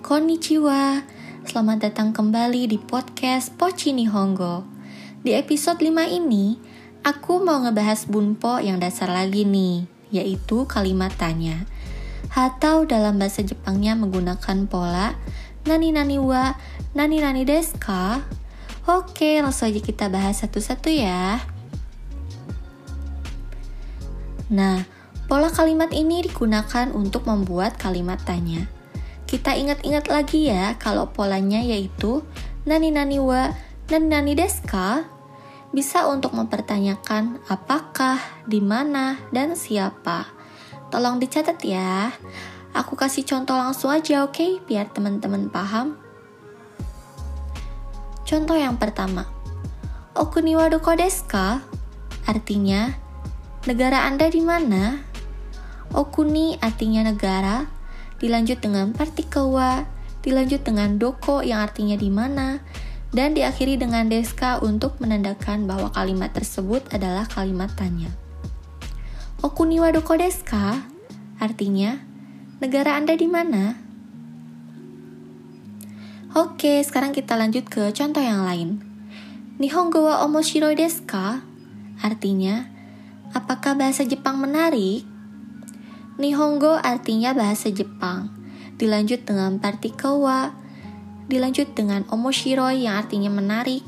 Konnichiwa, selamat datang kembali di podcast Pochi Nihongo. Di episode 5 ini, aku mau ngebahas bunpo yang dasar lagi nih, yaitu kalimat tanya. Atau dalam bahasa Jepangnya menggunakan pola nani nani wa, nani nani desu ka? Oke, langsung aja kita bahas satu-satu ya. Nah, pola kalimat ini digunakan untuk membuat kalimat tanya. Kita ingat-ingat lagi ya kalau polanya yaitu nani nani wa nani nani deska bisa untuk mempertanyakan apakah, di mana, dan siapa. Tolong dicatat ya. Aku kasih contoh langsung aja oke okay? biar teman-teman paham. Contoh yang pertama. Okuni wa doko deska? Artinya, negara Anda di mana? Okuni artinya negara, dilanjut dengan partikel wa, dilanjut dengan doko yang artinya di mana, dan diakhiri dengan deska untuk menandakan bahwa kalimat tersebut adalah kalimat tanya. Okuni wa doko deska artinya negara Anda di mana? Oke, sekarang kita lanjut ke contoh yang lain. Nihongo wa omoshiroi desu ka? Artinya, apakah bahasa Jepang menarik? Nihongo artinya bahasa Jepang, dilanjut dengan partikel wa, dilanjut dengan omoshiroi yang artinya menarik,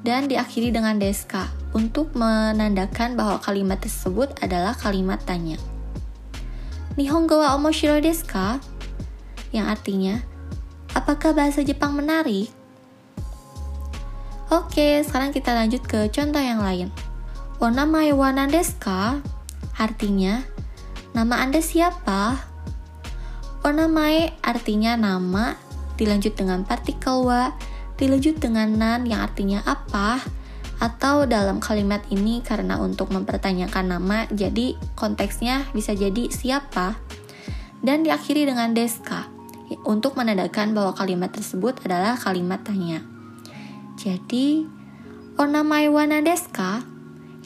dan diakhiri dengan deska untuk menandakan bahwa kalimat tersebut adalah kalimat tanya. Nihongo wa omoshiroi desu ka? Yang artinya, apakah bahasa Jepang menarik? Oke, sekarang kita lanjut ke contoh yang lain. Onamae wa nan desu ka? Artinya, Nama Anda siapa? Onamae artinya nama, dilanjut dengan partikel wa, dilanjut dengan nan yang artinya apa, atau dalam kalimat ini karena untuk mempertanyakan nama, jadi konteksnya bisa jadi siapa, dan diakhiri dengan deska untuk menandakan bahwa kalimat tersebut adalah kalimat tanya. Jadi, onamae wa deska,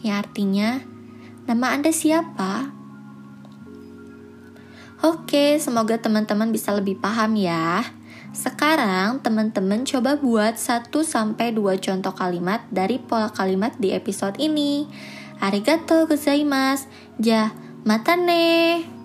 yang artinya nama Anda siapa? Oke, semoga teman-teman bisa lebih paham ya. Sekarang teman-teman coba buat 1 sampai 2 contoh kalimat dari pola kalimat di episode ini. Arigato gozaimasu. Ja, mata ne.